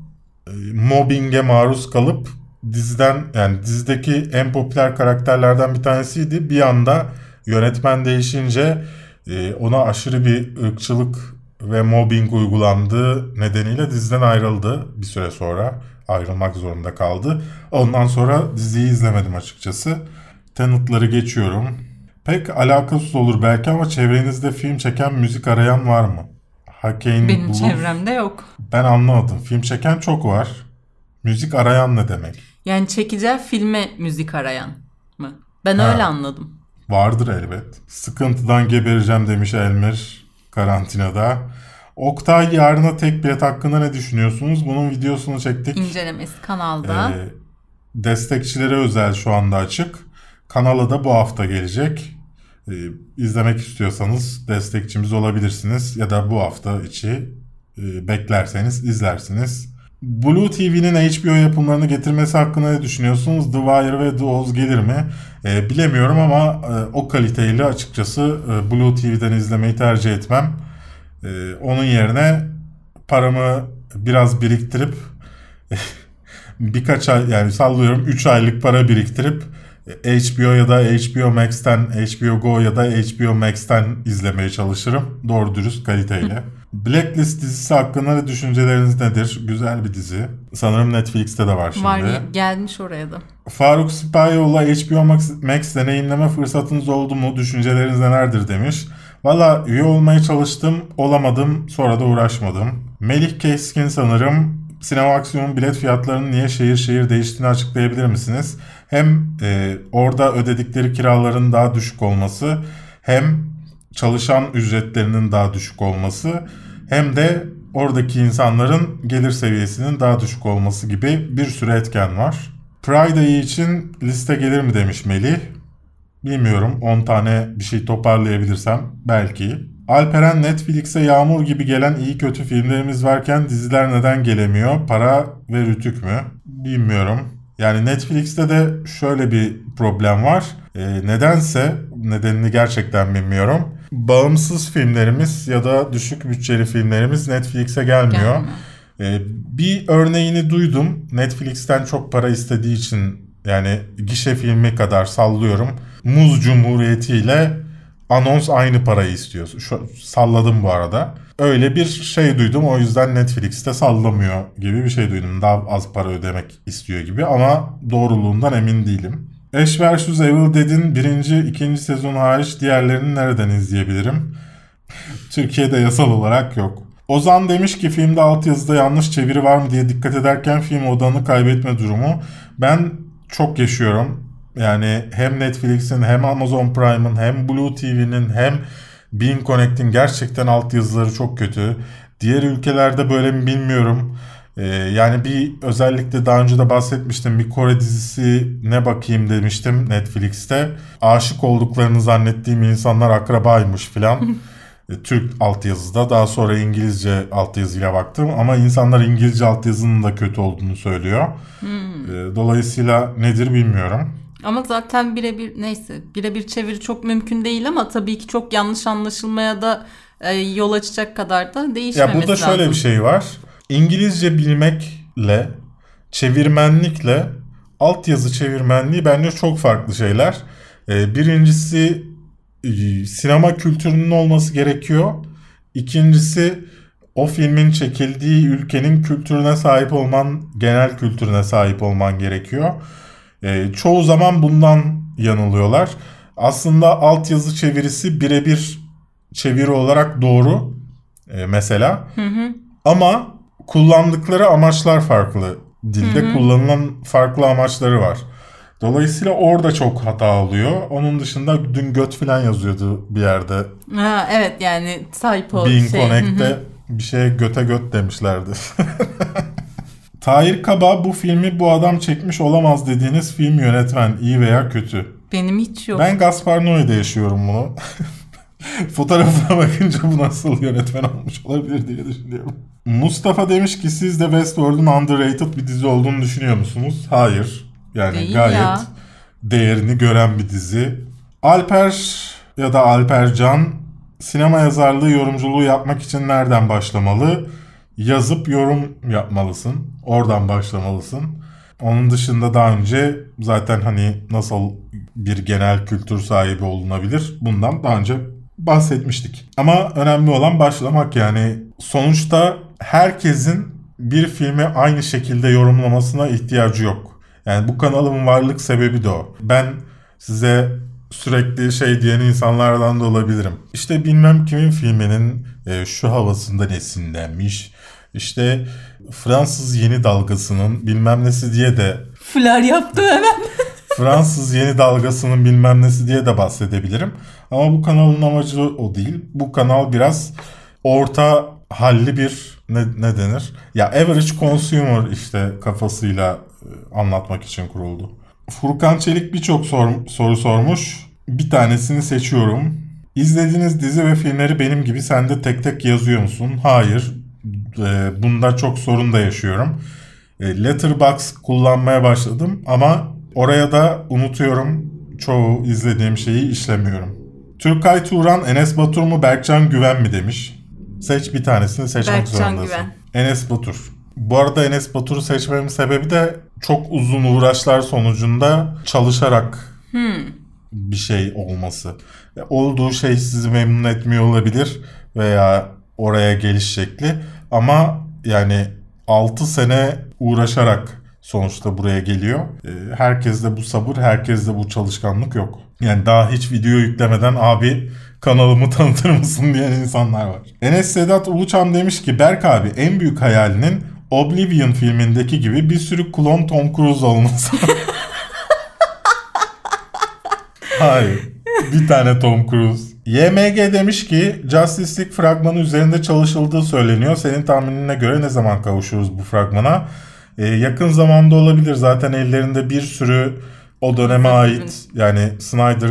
e, mobbinge maruz kalıp diziden yani dizideki en popüler karakterlerden bir tanesiydi. Bir anda yönetmen değişince e, ona aşırı bir ırkçılık ve mobbing uygulandığı nedeniyle diziden ayrıldı bir süre sonra. Ayrılmak zorunda kaldı. Ondan sonra diziyi izlemedim açıkçası. Tenet'ları geçiyorum. Pek alakasız olur belki ama çevrenizde film çeken müzik arayan var mı? Hakein Benim Blues- çevremde yok. ben anlamadım. Film çeken çok var. Müzik arayan ne demek? Yani çekeceği filme müzik arayan mı? Ben Ha. öyle anladım. Vardır elbet. Sıkıntıdan gebereceğim demiş Elmir karantinada. Oktay yarına tek bilet hakkında ne düşünüyorsunuz? Bunun videosunu çektik. İncelemesi kanalda. Ee, destekçilere özel şu anda açık. Kanala da bu hafta gelecek. Ee, izlemek istiyorsanız destekçimiz olabilirsiniz. Ya da bu hafta içi e, beklerseniz izlersiniz. Blue TV'nin HBO yapımlarını getirmesi hakkında ne düşünüyorsunuz? The Wire ve The Oz gelir mi? E, bilemiyorum ama e, o kaliteyle açıkçası e, Blue TV'den izlemeyi tercih etmem. E, onun yerine paramı biraz biriktirip birkaç ay yani sallıyorum 3 aylık para biriktirip HBO ya da HBO Max'ten, HBO Go ya da HBO Max'ten izlemeye çalışırım. Doğru dürüst kaliteyle. Blacklist dizisi hakkında düşünceleriniz nedir? Güzel bir dizi. Sanırım Netflix'te de var şimdi. Var gelmiş oraya da. Faruk Sipahiyoğlu HBO Max, Max deneyimleme fırsatınız oldu mu? Düşünceleriniz nelerdir demiş. Valla üye olmaya çalıştım, olamadım, sonra da uğraşmadım. Melih Keskin sanırım sinema aksiyonun bilet fiyatlarının niye şehir şehir değiştiğini açıklayabilir misiniz? Hem e, orada ödedikleri kiraların daha düşük olması, hem çalışan ücretlerinin daha düşük olması, hem de oradaki insanların gelir seviyesinin daha düşük olması gibi bir sürü etken var. Pride ayı için liste gelir mi demiş Melih. Bilmiyorum 10 tane bir şey toparlayabilirsem belki. Alperen Netflix'e yağmur gibi gelen iyi kötü filmlerimiz varken diziler neden gelemiyor? Para ve rütük mü? Bilmiyorum. Yani Netflix'te de şöyle bir problem var. E, nedense nedenini gerçekten bilmiyorum. Bağımsız filmlerimiz ya da düşük bütçeli filmlerimiz Netflix'e gelmiyor. Gelmiyor. E, bir örneğini duydum. Netflix'ten çok para istediği için yani gişe filmi kadar sallıyorum. Muz Cumhuriyeti ile anons aynı parayı istiyor. Şu, salladım bu arada. Öyle bir şey duydum o yüzden Netflix'te sallamıyor gibi bir şey duydum. Daha az para ödemek istiyor gibi ama doğruluğundan emin değilim. Ash vs. Evil Dead'in birinci, ikinci sezonu hariç diğerlerini nereden izleyebilirim? Türkiye'de yasal olarak yok. Ozan demiş ki filmde altyazıda yanlış çeviri var mı diye dikkat ederken film odanı kaybetme durumu. Ben çok yaşıyorum. Yani hem Netflix'in hem Amazon Prime'ın hem Blue TV'nin hem Bean Connect'in gerçekten altyazıları çok kötü. Diğer ülkelerde böyle mi bilmiyorum. Ee, yani bir özellikle daha önce de bahsetmiştim bir Kore dizisi ne bakayım demiştim Netflix'te. Aşık olduklarını zannettiğim insanlar akrabaymış filan. E, Türk altyazıda daha sonra İngilizce altyazıyla baktım ama insanlar İngilizce altyazının da kötü olduğunu söylüyor. E, Dolayısıyla nedir bilmiyorum. Ama zaten birebir neyse birebir çeviri çok mümkün değil ama tabii ki çok yanlış anlaşılmaya da e, yol açacak kadar da değişmemesi Ya burada şöyle lazım. bir şey var. İngilizce bilmekle çevirmenlikle altyazı çevirmenliği bence çok farklı şeyler. Ee, birincisi e, sinema kültürünün olması gerekiyor. İkincisi o filmin çekildiği ülkenin kültürüne sahip olman, genel kültürüne sahip olman gerekiyor. Ee, çoğu zaman bundan yanılıyorlar. Aslında altyazı çevirisi birebir çeviri olarak doğru. Ee, mesela. Ama kullandıkları amaçlar farklı. Dilde kullanılan farklı amaçları var. Dolayısıyla orada çok hata oluyor. Onun dışında dün göt falan yazıyordu bir yerde. Ha, evet yani typo Bean şey. Connect'te bir şeye göte göt demişlerdi. Tahir Kaba bu filmi bu adam çekmiş olamaz dediğiniz film yönetmen iyi veya kötü. Benim hiç yok. Ben Gaspar Noé'de yaşıyorum bunu. Fotoğrafına bakınca bu nasıl yönetmen olmuş olabilir diye düşünüyorum. Mustafa demiş ki siz de Westworld'un underrated bir dizi olduğunu düşünüyor musunuz? Hayır. Yani Değil gayet ya. değerini gören bir dizi. Alper ya da Alpercan sinema yazarlığı yorumculuğu yapmak için nereden başlamalı? Yazıp yorum yapmalısın. Oradan başlamalısın. Onun dışında daha önce zaten hani nasıl bir genel kültür sahibi olunabilir bundan daha önce bahsetmiştik. Ama önemli olan başlamak yani sonuçta herkesin bir filmi aynı şekilde yorumlamasına ihtiyacı yok. Yani bu kanalın varlık sebebi de o. Ben size sürekli şey diyen insanlardan da olabilirim. İşte bilmem kimin filminin e, şu havasından esinlenmiş. İşte Fransız yeni dalgasının bilmem nesi diye de Flar yaptım hemen. Fransız yeni dalgasının bilmem nesi diye de bahsedebilirim. Ama bu kanalın amacı o değil. Bu kanal biraz orta halli bir ne, ne denir? Ya average consumer işte kafasıyla e, anlatmak için kuruldu. Furkan Çelik birçok sor- soru sormuş. Bir tanesini seçiyorum. İzlediğiniz dizi ve filmleri benim gibi sen de tek tek yazıyor musun? Hayır. e, bunda çok sorun da yaşıyorum. E, Letterbox kullanmaya başladım ama oraya da unutuyorum. Çoğu izlediğim şeyi işlemiyorum. Türkay Turan, Enes Batur mu Berkcan Güven mi demiş. Seç bir tanesini seçmek Berkcan zorundasın. Güven. Enes Batur. Bu arada Enes Batur'u seçmemin sebebi de çok uzun uğraşlar sonucunda çalışarak bir şey olması. E, Olduğu şey sizi memnun etmiyor olabilir veya oraya geliş şekli ama yani 6 sene uğraşarak sonuçta buraya geliyor. E, Herkeste bu sabır, herkeste bu çalışkanlık yok. Yani daha hiç video yüklemeden abi kanalımı tanıtır mısın diyen insanlar var. Enes Sedat Uluçam demiş ki Berk abi en büyük hayalinin Oblivion filmindeki gibi bir sürü klon Tom Cruise olması. Hayır. Bir tane Tom Cruise. YMG demiş ki Justice League fragmanı üzerinde çalışıldığı söyleniyor. Senin tahminine göre ne zaman kavuşuruz bu fragmana? Ee, yakın zamanda olabilir. Zaten ellerinde bir sürü o döneme ait yani Snyder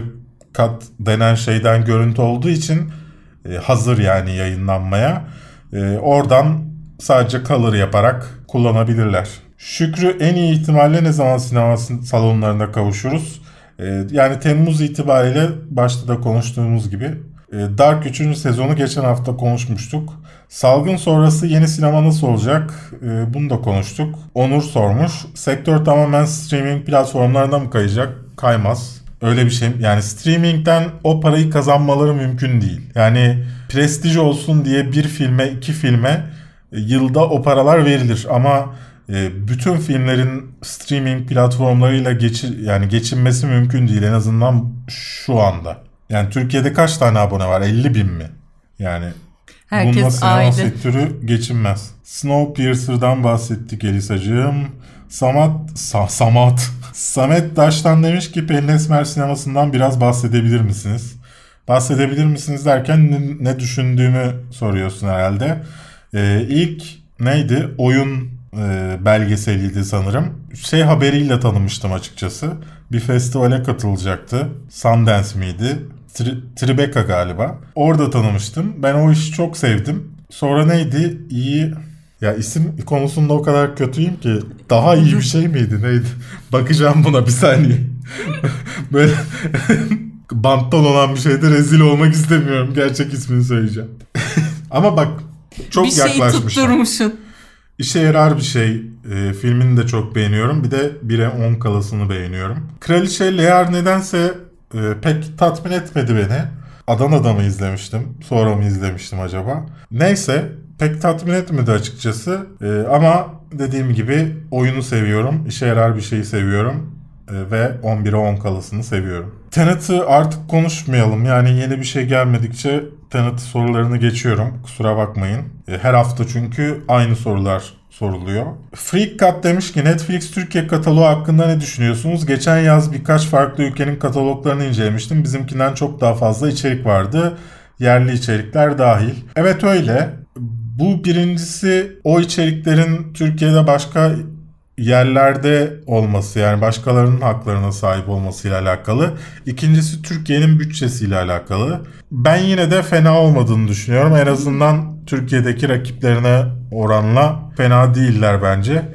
Cut denen şeyden görüntü olduğu için e, hazır yani yayınlanmaya. E, oradan sadece color yaparak kullanabilirler. Şükrü en iyi ihtimalle ne zaman sinema salonlarında kavuşuruz? E, yani Temmuz itibariyle başta da konuştuğumuz gibi e, Dark 3. sezonu geçen hafta konuşmuştuk. Salgın sonrası yeni sinema nasıl olacak? E, bunu da konuştuk. Onur sormuş. Sektör tamamen streaming platformlarına mı kayacak? Kaymaz. Öyle bir şey yani streamingden o parayı kazanmaları mümkün değil. Yani prestij olsun diye bir filme iki filme e, yılda o paralar verilir ama e, bütün filmlerin streaming platformlarıyla geçir yani geçinmesi mümkün değil en azından şu anda. Yani Türkiye'de kaç tane abone var? 50 bin mi? Yani Herkes bununla sinema aile. sektörü geçinmez. Snowpiercer'dan bahsettik Elisacığım. Samat, Sa- Samat. Samet Daş'tan demiş ki Pelin Esmer sinemasından biraz bahsedebilir misiniz? Bahsedebilir misiniz derken ne, ne düşündüğümü soruyorsun herhalde. Ee, ilk neydi? Oyun e, belgeseliydi sanırım. Şey haberiyle tanımıştım açıkçası. Bir festivale katılacaktı. Sundance miydi? Tri- Tribeca galiba. Orada tanımıştım. Ben o işi çok sevdim. Sonra neydi? İyi ya isim konusunda o kadar kötüyüm ki daha iyi bir şey miydi neydi? Bakacağım buna bir saniye. Böyle banttan olan bir şeyde rezil olmak istemiyorum. Gerçek ismini söyleyeceğim. Ama bak çok bir şey yaklaşmışım. tutturmuşsun. İşe yarar bir şey. E, filmini de çok beğeniyorum. Bir de 1'e 10 kalasını beğeniyorum. Kraliçe Lear nedense e, pek tatmin etmedi beni. Adana'da mı izlemiştim? Sonra mı izlemiştim acaba? Neyse pek tatmin etmedi açıkçası. E, ama dediğim gibi oyunu seviyorum. İşe yarar bir şeyi seviyorum. E, ve 11'e 10 kalasını seviyorum. Tenet'ı artık konuşmayalım. Yani yeni bir şey gelmedikçe Tenet sorularını geçiyorum. Kusura bakmayın. E, Her hafta çünkü aynı sorular soruluyor. Freak Cut demiş ki Netflix Türkiye kataloğu hakkında ne düşünüyorsunuz? Geçen yaz birkaç farklı ülkenin kataloglarını incelemiştim. Bizimkinden çok daha fazla içerik vardı. Yerli içerikler dahil. Evet öyle. Bu birincisi o içeriklerin Türkiye'de başka yerlerde olması yani başkalarının haklarına sahip olmasıyla alakalı. İkincisi Türkiye'nin bütçesiyle alakalı. Ben yine de fena olmadığını düşünüyorum. En azından Türkiye'deki rakiplerine oranla fena değiller bence.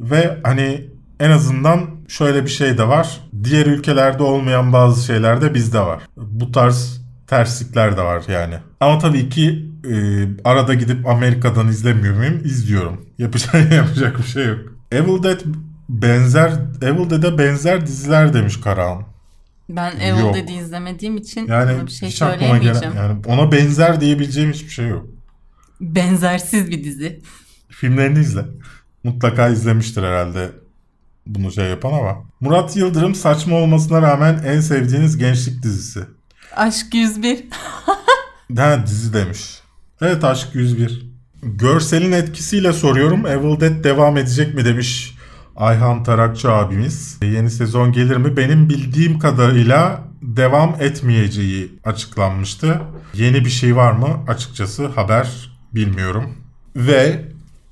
Ve hani en azından şöyle bir şey de var. Diğer ülkelerde olmayan bazı şeyler de bizde var. Bu tarz terslikler de var yani. Ama tabii ki e, arada gidip Amerika'dan izlemiyor muyum? İzliyorum. Yapacak, yapacak bir şey yok. Evil Dead benzer Evil Dead'e benzer diziler demiş Karahan. Ben Evil. Dead'i izlemediğim için Yani bir şey hiç söyleyemeyeceğim. gelen yani ona benzer diyebileceğim hiçbir şey yok. Benzersiz bir dizi. Filmlerini izle. Mutlaka izlemiştir herhalde bunu şey yapan ama. Murat Yıldırım saçma olmasına rağmen en sevdiğiniz gençlik dizisi. Aşk 101. Ha dizi demiş. Evet Aşk 101. Görselin etkisiyle soruyorum. Evil Dead devam edecek mi demiş Ayhan Tarakçı abimiz. Yeni sezon gelir mi? Benim bildiğim kadarıyla devam etmeyeceği açıklanmıştı. Yeni bir şey var mı? Açıkçası haber bilmiyorum. Ve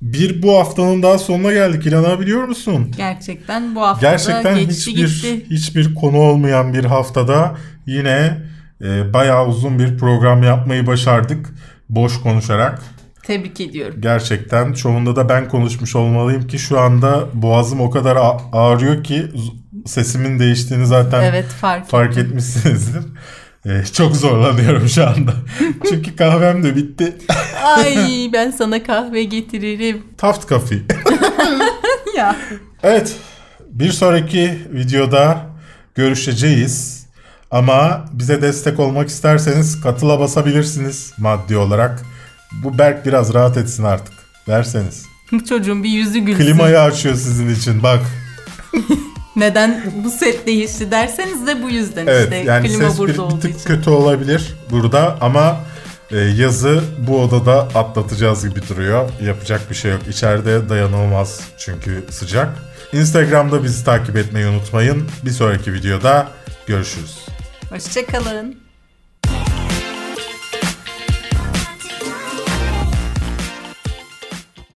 bir bu haftanın daha sonuna geldik. İnanabiliyor musun? Gerçekten bu hafta Gerçekten geçti hiçbir gitti. hiçbir konu olmayan bir haftada yine e, bayağı uzun bir program yapmayı başardık boş konuşarak. Tebrik ediyorum. Gerçekten çoğunda da ben konuşmuş olmalıyım ki şu anda boğazım o kadar ağrıyor ki sesimin değiştiğini zaten Evet fark, fark ettim. etmişsinizdir. Ee, çok zorlanıyorum şu anda. Çünkü kahvem de bitti. Ay ben sana kahve getiririm. Taft Coffee. ya. Evet. Bir sonraki videoda görüşeceğiz. Ama bize destek olmak isterseniz katıla basabilirsiniz maddi olarak. Bu Berk biraz rahat etsin artık derseniz. Çocuğun bir yüzü gülsün. Klimayı açıyor sizin için bak. Neden bu set değişti derseniz de bu yüzden Evet işte yani klima ses bir, burada bir olduğu tık için. kötü olabilir burada ama e, yazı bu odada atlatacağız gibi duruyor. Yapacak bir şey yok. İçeride dayanılmaz çünkü sıcak. Instagram'da bizi takip etmeyi unutmayın. Bir sonraki videoda görüşürüz. Hoşçakalın.